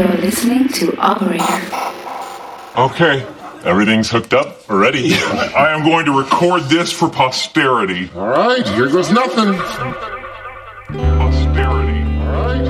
You're listening to Operator. Okay, everything's hooked up. We're ready. I am going to record this for posterity. All right, here goes nothing. Posterity. All right,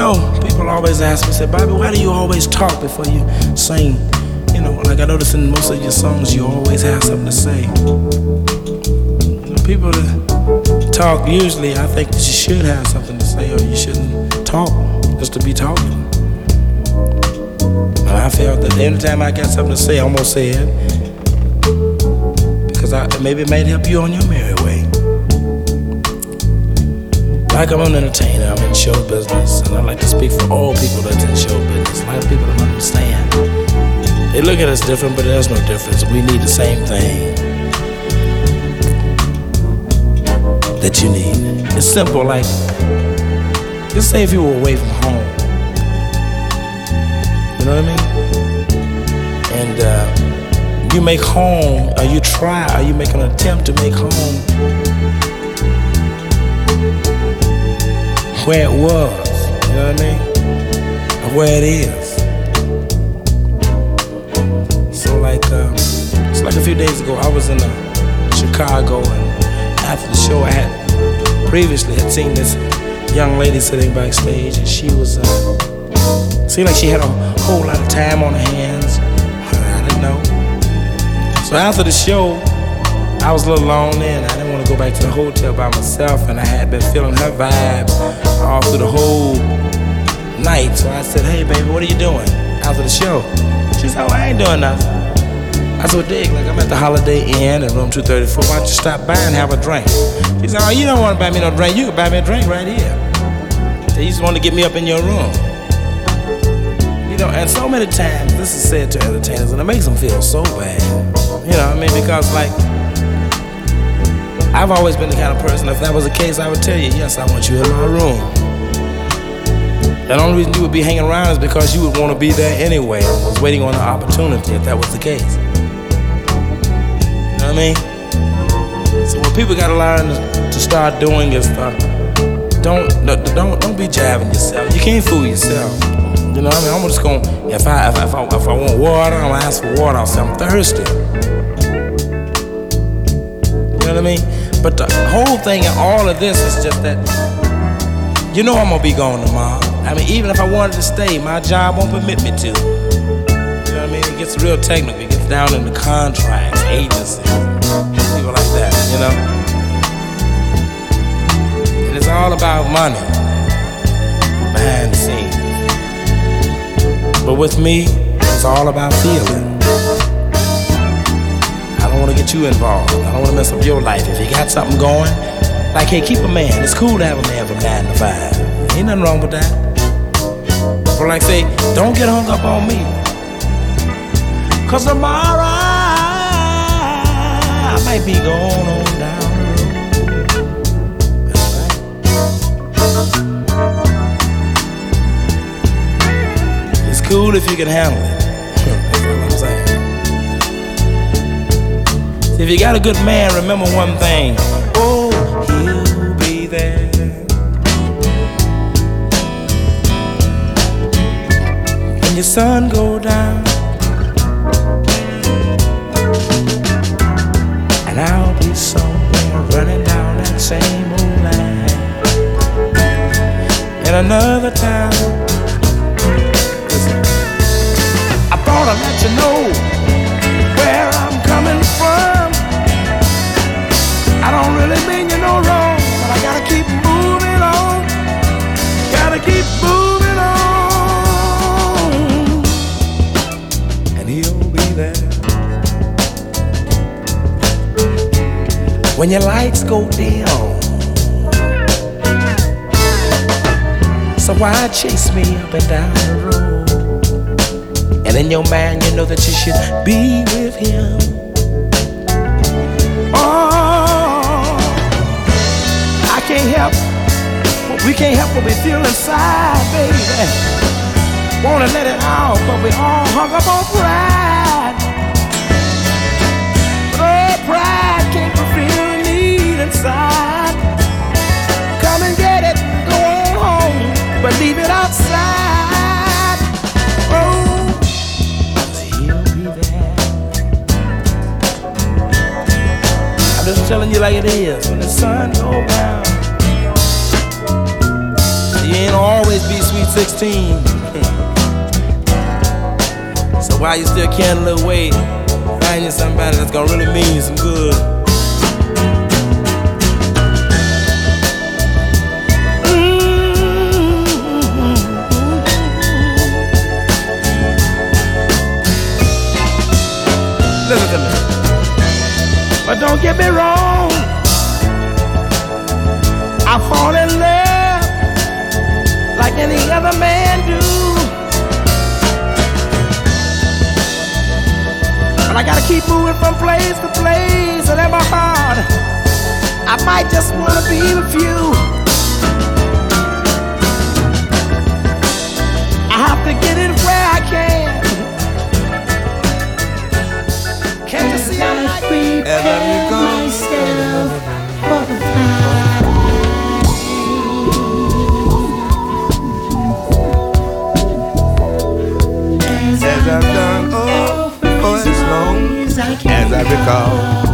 always ask me, say, Bobby, why do you always talk before you sing? You know, like I notice in most of your songs, you always have something to say. Know, people talk, usually, I think that you should have something to say, or you shouldn't talk just to be talking. But I felt that every time I got something to say, I'm gonna say it because I, maybe it might help you on your merry way. Like I'm I'm show business, and I like to speak for all people that's in show business. A lot of people don't understand. They look at us different, but there's no difference. We need the same thing that you need. It's simple, like just say if you were away from home. You know what I mean? And uh, you make home, or you try, or you make an attempt to make home where it was, you know what I mean? Or where it is. So like, um, it's like a few days ago, I was in uh, Chicago, and after the show, I had previously had seen this young lady sitting backstage, and she was uh, seemed like she had a whole lot of time on her hands. I didn't know. So after the show, I was a little lonely, and I didn't want to go back to the hotel by myself, and I had been feeling her vibes all through the whole night. So I said, "Hey, baby, what are you doing after the show?" She said, "Oh, I ain't doing nothing." I said, well, dig, like I'm at the Holiday Inn in room 234. Why don't you stop by and have a drink? She said, oh, you don't want to buy me no drink. You can buy me a drink right here. They just want to get me up in your room. You know, and so many times this is said to entertainers, and it makes them feel so bad. You know, I mean, because like I've always been the kind of person. If that was the case, I would tell you, yes, I want you in my room. The only reason you would be hanging around is because you would want to be there anyway. I was waiting on an opportunity if that was the case. You know what I mean? So what people gotta learn to start doing is uh, don't don't don't be jabbing yourself. You can't fool yourself. You know what I mean? I'm just gonna if I if, if I if I want water, I'm gonna ask for water. I'll say I'm thirsty. You know what I mean? But the whole thing and all of this is just that you know I'm gonna be gone tomorrow. I mean, even if I wanted to stay, my job won't permit me to. You know what I mean? It gets real technical. It gets down in the contracts, agencies, people like that, you know? And it's all about money behind the scenes. But with me, it's all about feeling. Want to get you involved. I don't want to mess up your life. If you got something going, like, hey, keep a man. It's cool to have a man from 9 to 5. Ain't nothing wrong with that. But like say, don't get hung up on me. Cause tomorrow I might be going on down. Right. It's cool if you can handle it. If you got a good man, remember one thing. Oh, he'll be there. When your sun go down And I'll be somewhere running down that same old line In another town When your lights go dim So why chase me up and down the road And in your mind you know that you should be with him Oh I can't help but we can't help what we feel inside, baby. Wanna let it out, but we all hung up on pride. But leave it outside. Oh, he'll be there. I'm just telling you like it is when the sun goes down. You ain't always be sweet 16. so while you still can a little wait, find you somebody that's gonna really mean you some good. Listen to me. But don't get me wrong. I fall in love like any other man do. But I gotta keep moving from place to place, and in my heart, I might just wanna be with you. I have to get it where I can. Like Prepare myself for the fight. As I've done oh, oh as long as I can. as I recall.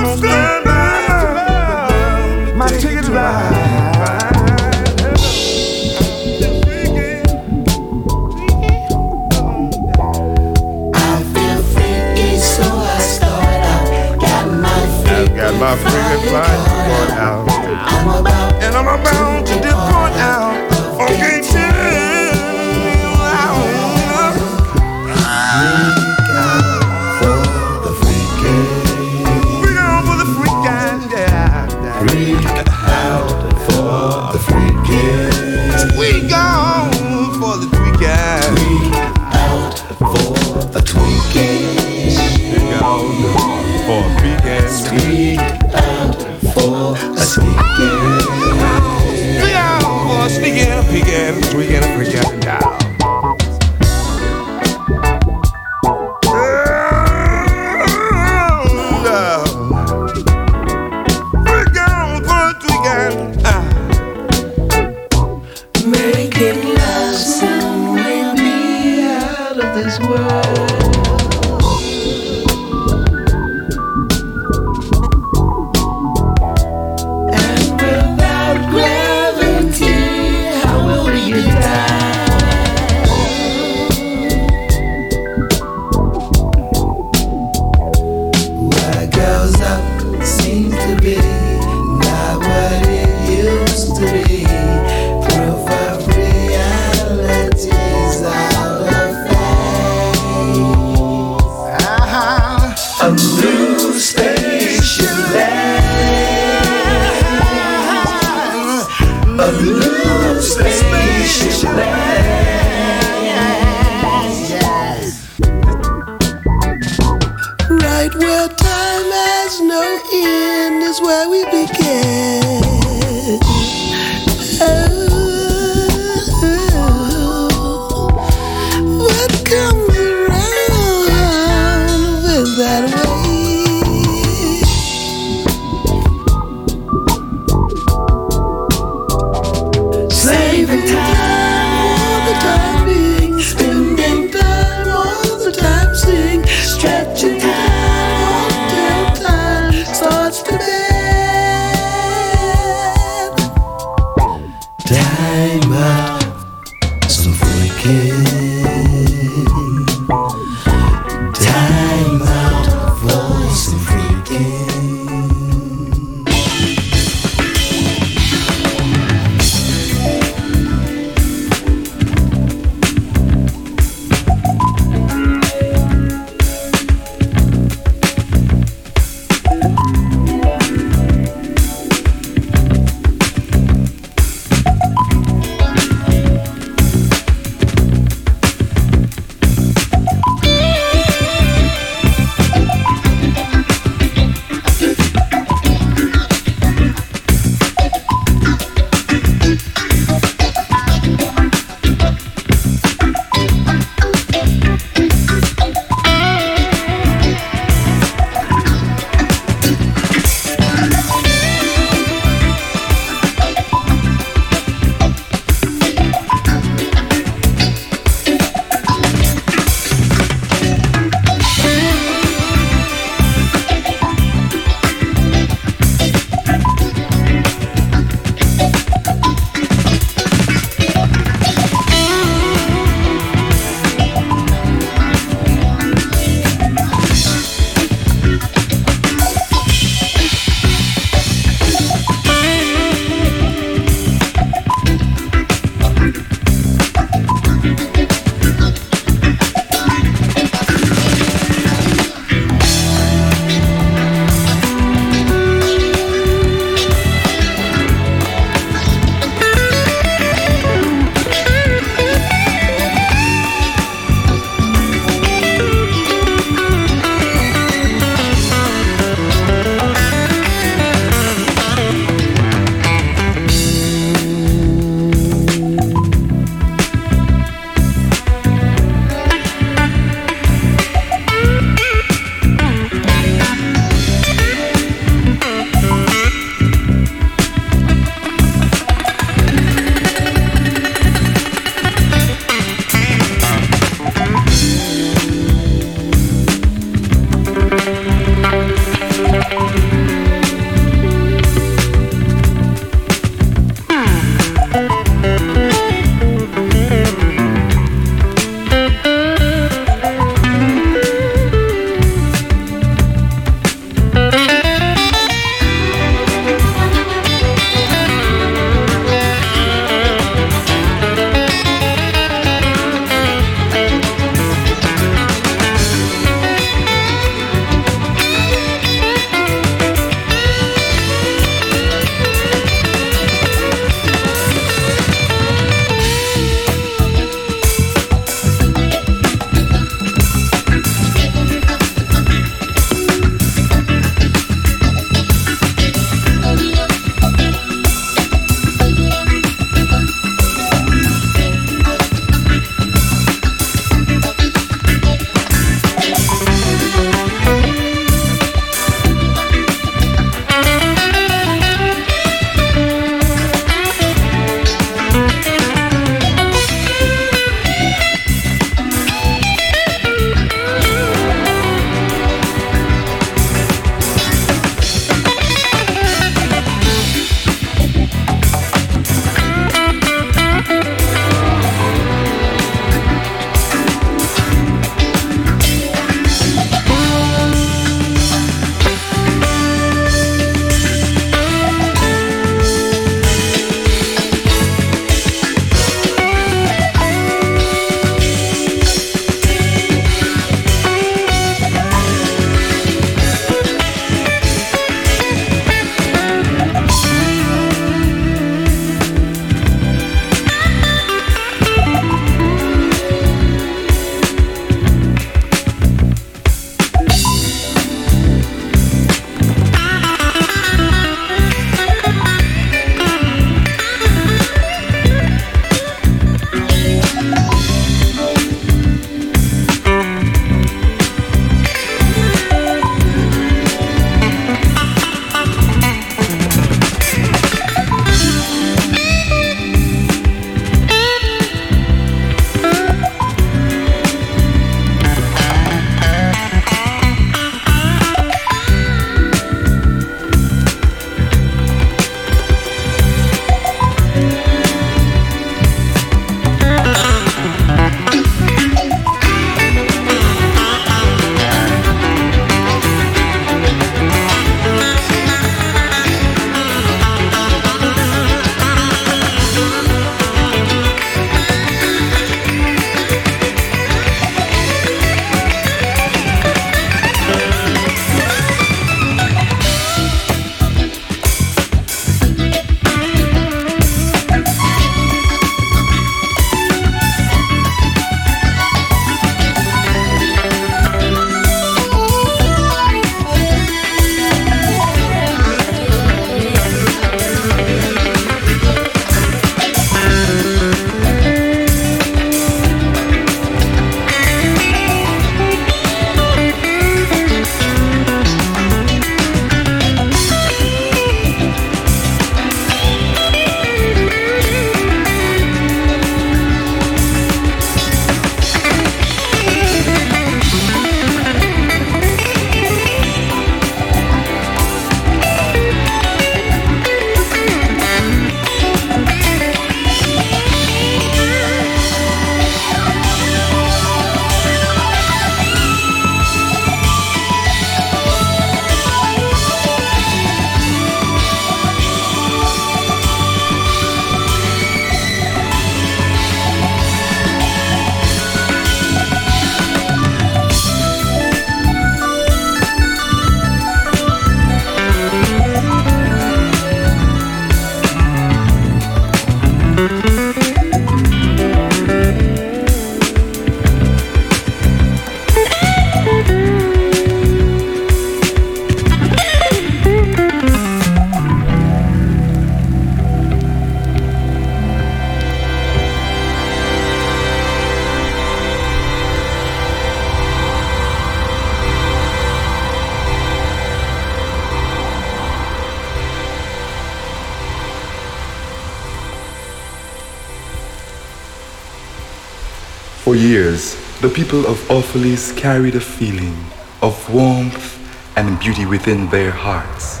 For years, the people of Orphalese carried a feeling of warmth and beauty within their hearts.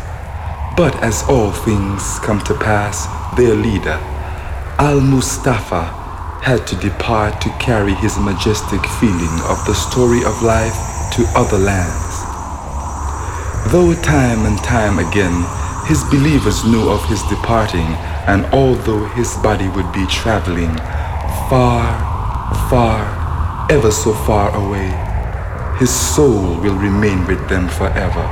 But as all things come to pass, their leader, Al Mustafa, had to depart to carry his majestic feeling of the story of life to other lands. Though time and time again his believers knew of his departing, and although his body would be traveling far, far, ever so far away, his soul will remain with them forever,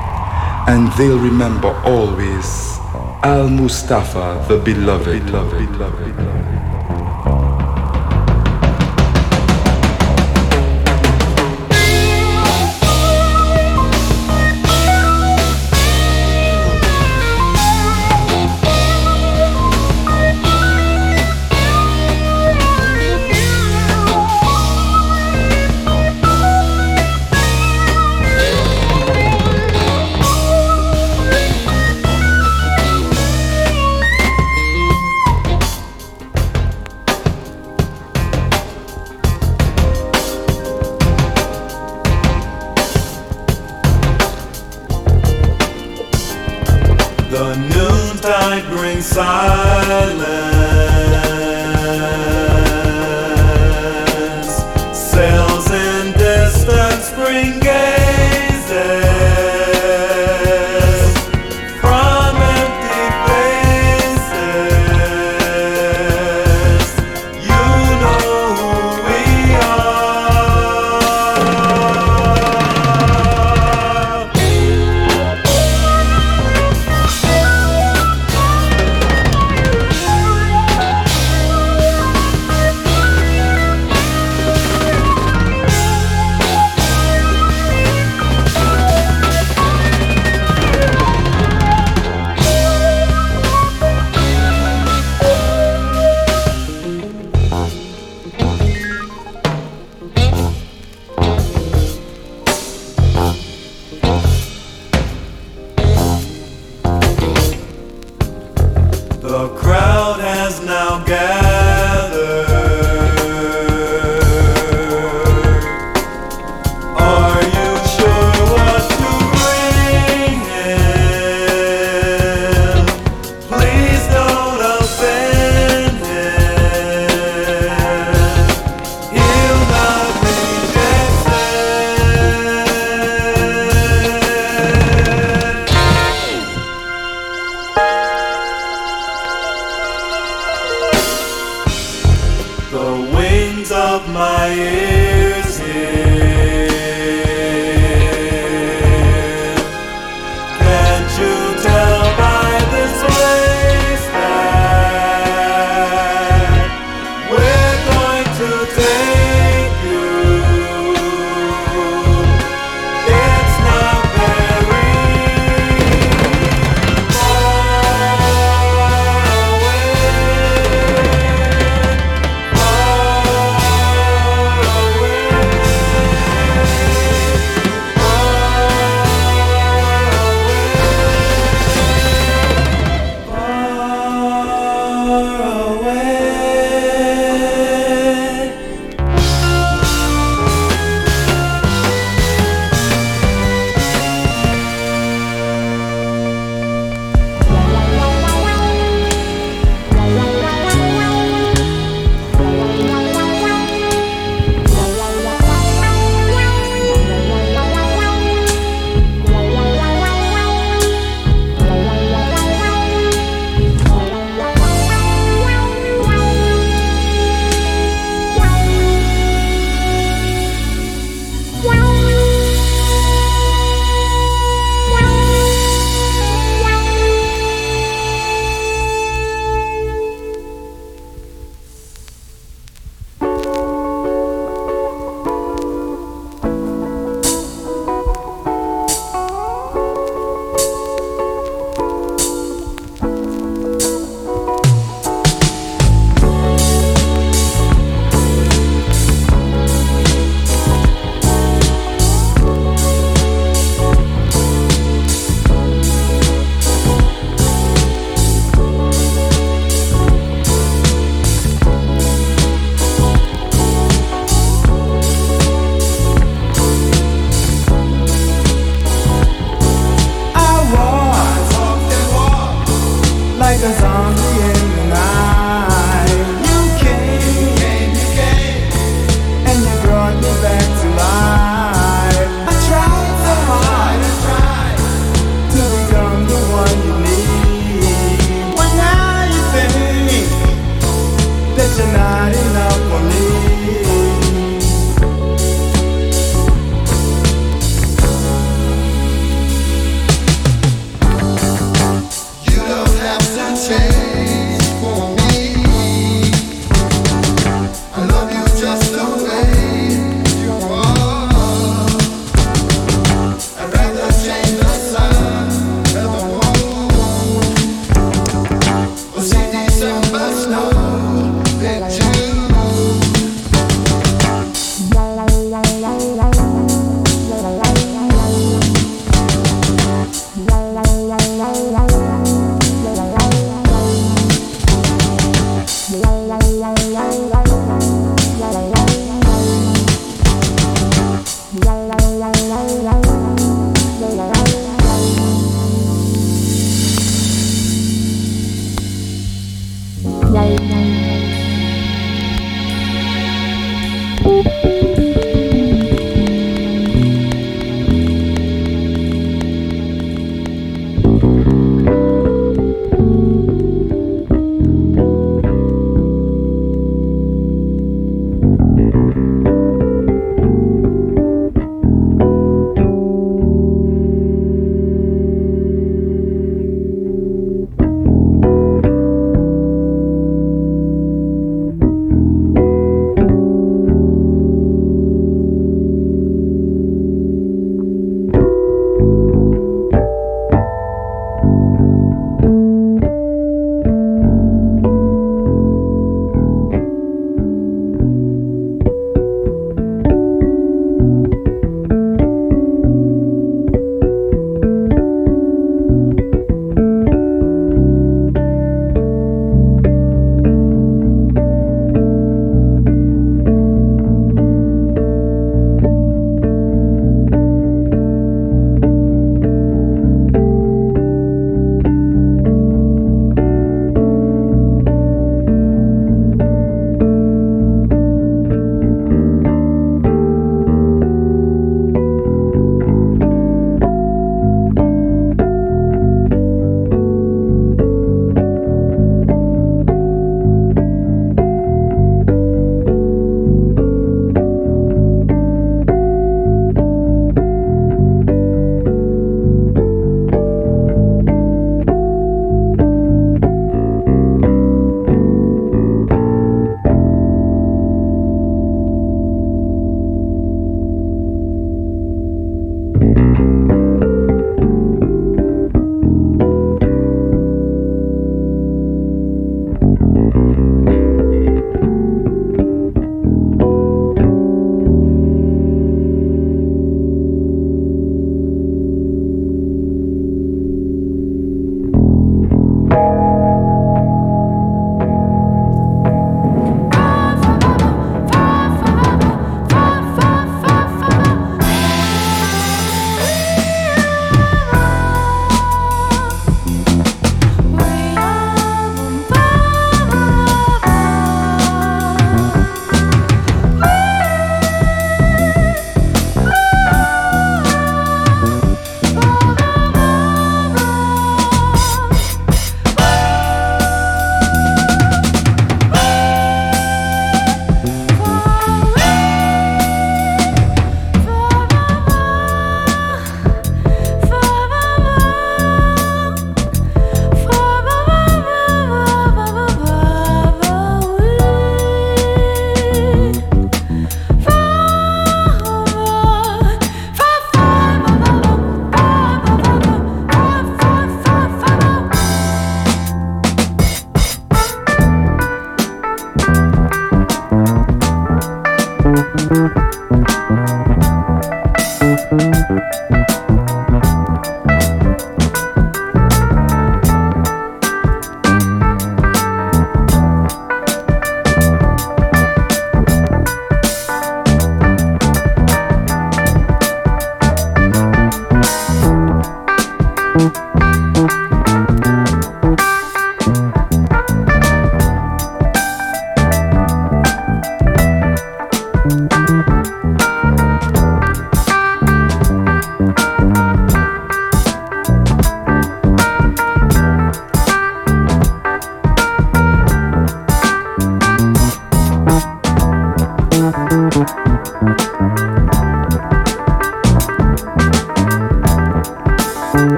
and they'll remember always Al Mustafa, the beloved, beloved, beloved. beloved.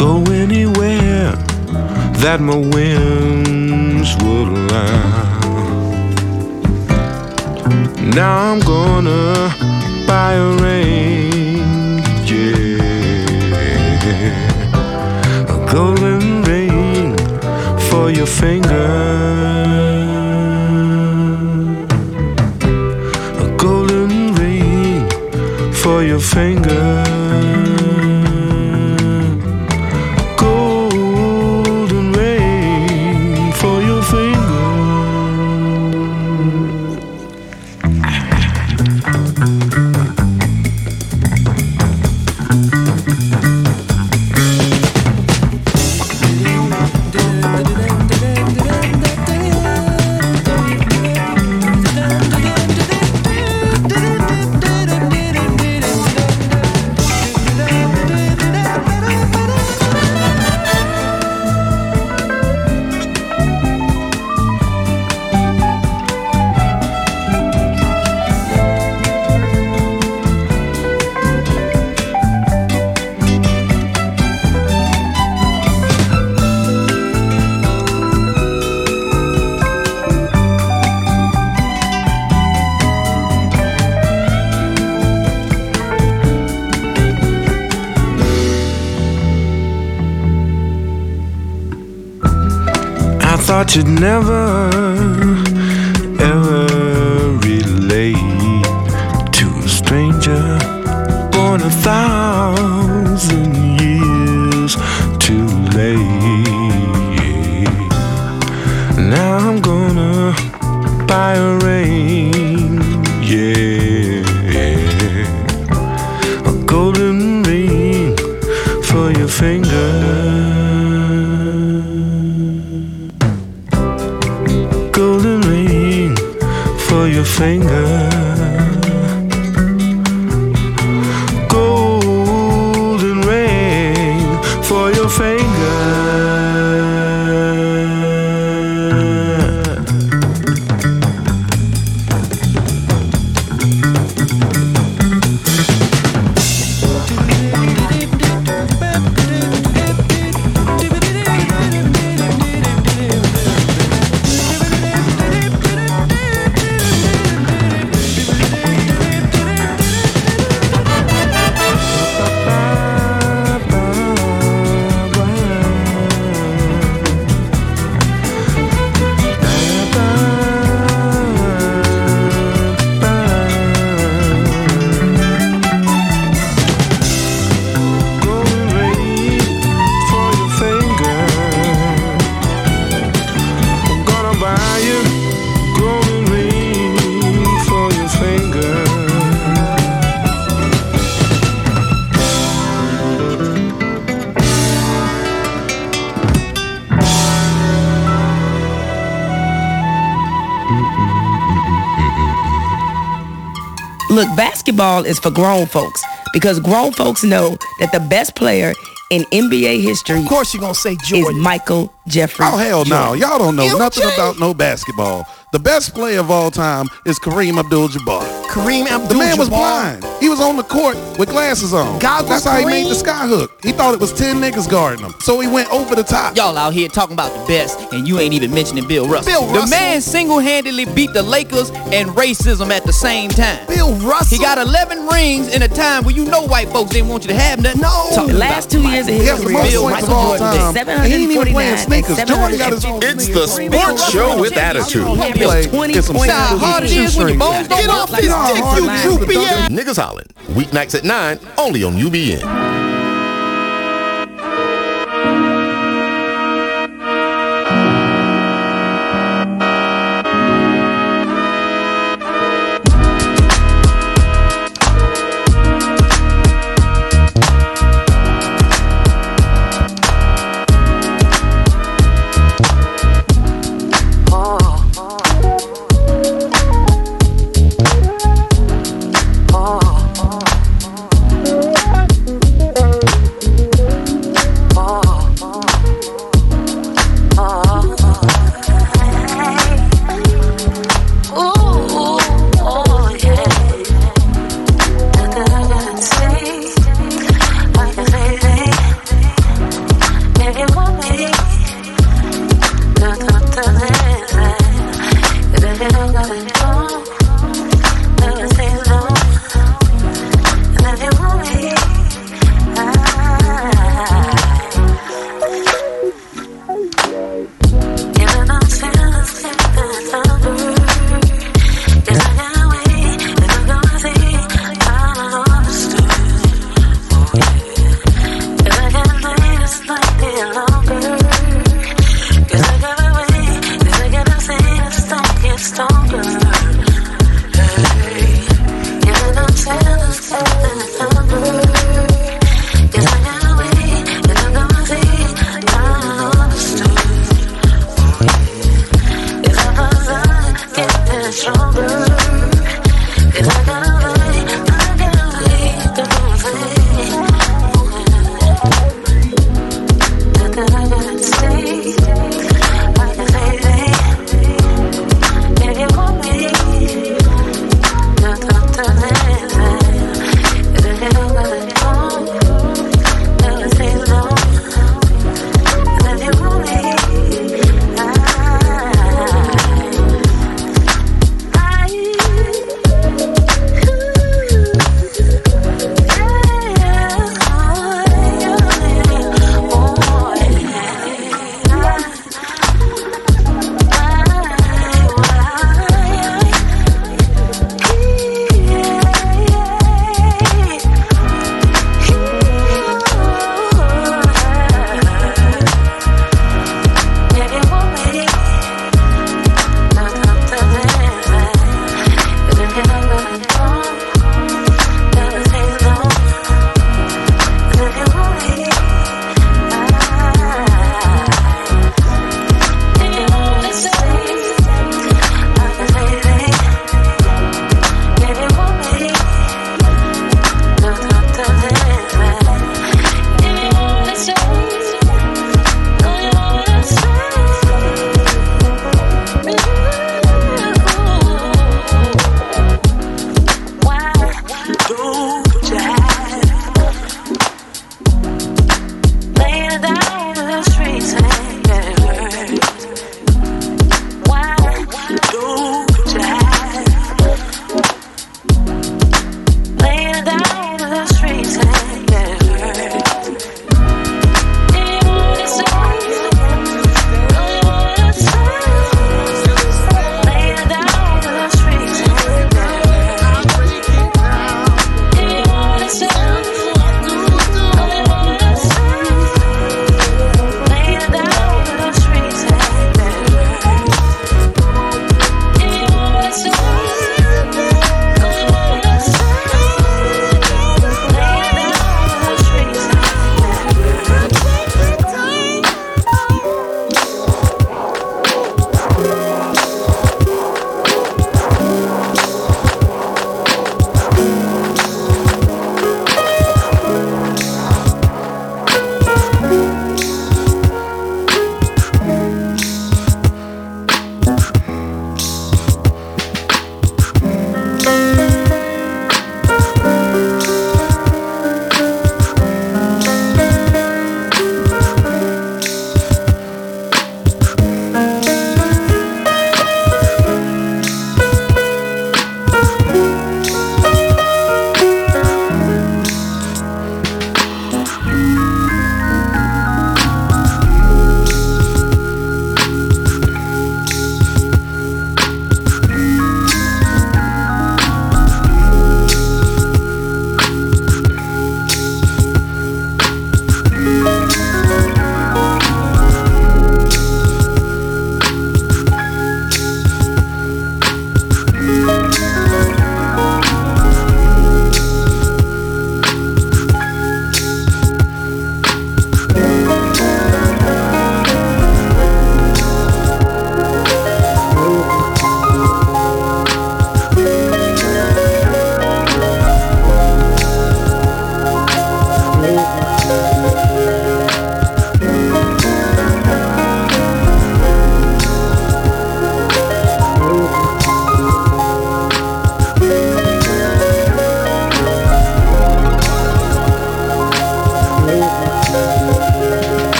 Go anywhere that my wings would allow. Now I'm gonna buy a ring, yeah, a golden ring for your finger. A golden ring for your finger. You'd never, ever relate to a stranger born a thousand years too late. Now I'm gonna buy a ring, basketball is for grown folks because grown folks know that the best player in NBA history Of course you're gonna say is Michael Jeffrey. Oh hell no! Jordan. Y'all don't know You nothing about no basketball. The best player of all time is Kareem Abdul-Jabbar. Kareem Abdul-Jabbar. The man was blind. He was on the court with glasses on. Goggles, That's how he made the Kareem? sky hook. He thought it was ten niggas guarding him, so he went over the top. Y'all out here talking about the best, and you ain't even mentioning Bill Russell. Bill Russell. the man single-handedly beat the Lakers and racism at the same time. Bill Russell. He got 11 rings in a time where you know white folks didn't want you to have nothing. No. The last two years of his He has the career, most Bill points of all time. he ain't even 749 playing sneakers. Jordan got his own It's the sports show with attitude. He played- 20 get some points. How sandals hard it is when your bones don't Get off like his You know dick, you it is to droopy ass. Niggas Weeknights at 9, only on UBN.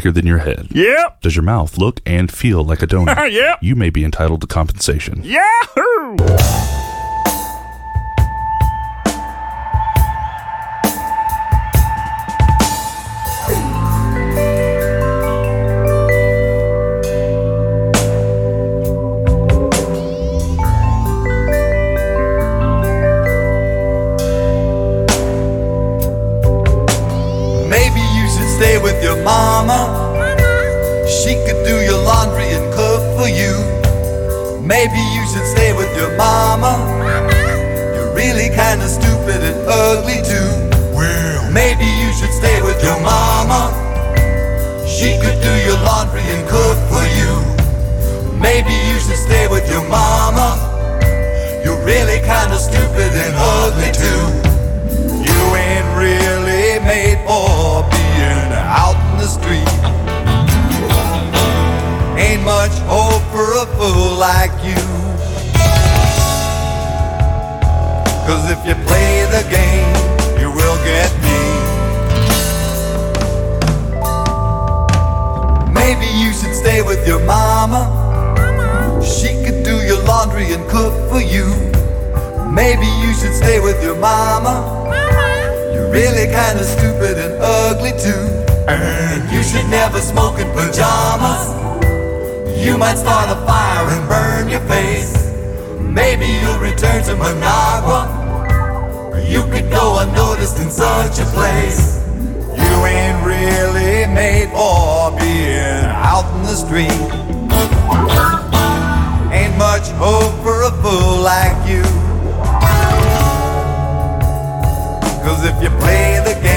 Bigger than your head? Yep. Does your mouth look and feel like a donut? Yep. You may be entitled to compensation. Yahoo! Ugly too. Well, maybe you should stay with your mama. She could do your laundry and cook for you. Maybe you should stay with your mama. You're really kinda stupid and ugly too. You ain't really made for being out in the street. Ain't much hope for a fool like you. Cause if you play the game, you will get me. Maybe you should stay with your mama. She could do your laundry and cook for you. Maybe you should stay with your mama. You're really kinda stupid and ugly too. And you should never smoke in pajamas. You might start a fire and burn your face. Maybe you'll return to Managua. You could go unnoticed in such a place. You ain't really made for being out in the street. Ain't much hope for a fool like you. Cause if you play the game,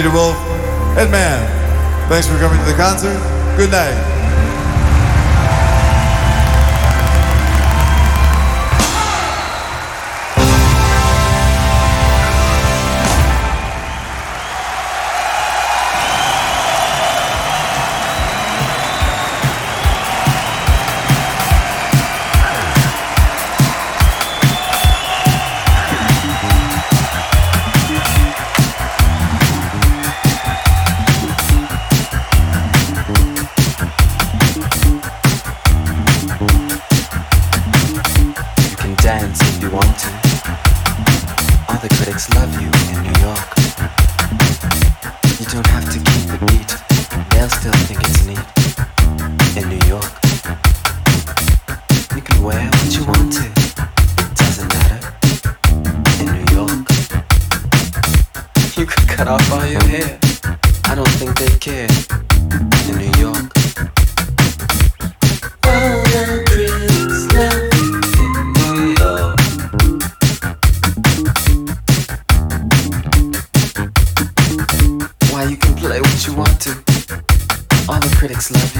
Peter Wolf, Ed Mann. Thanks for coming to the concert. Good night.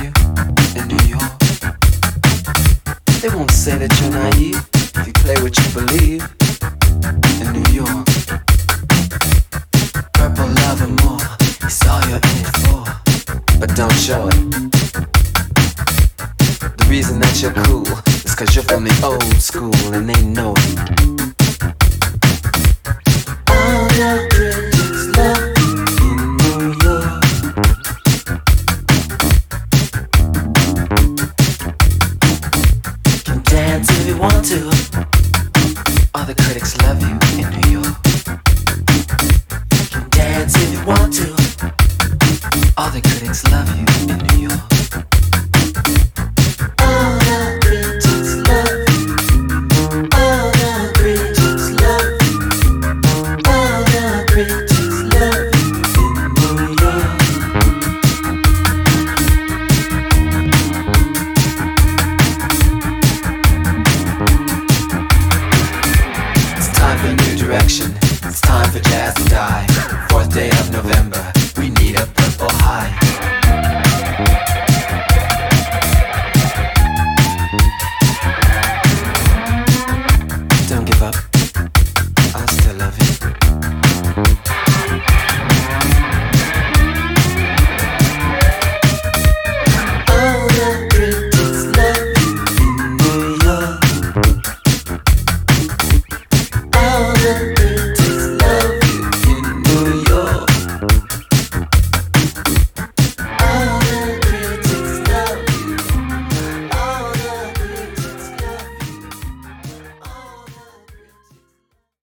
You in New York. They won't say that you're naive if you play what you believe in New York. Purple love and more, it's all you're in it for. But don't show it. The reason that you're cool is cause you're from the old school and they know it. All the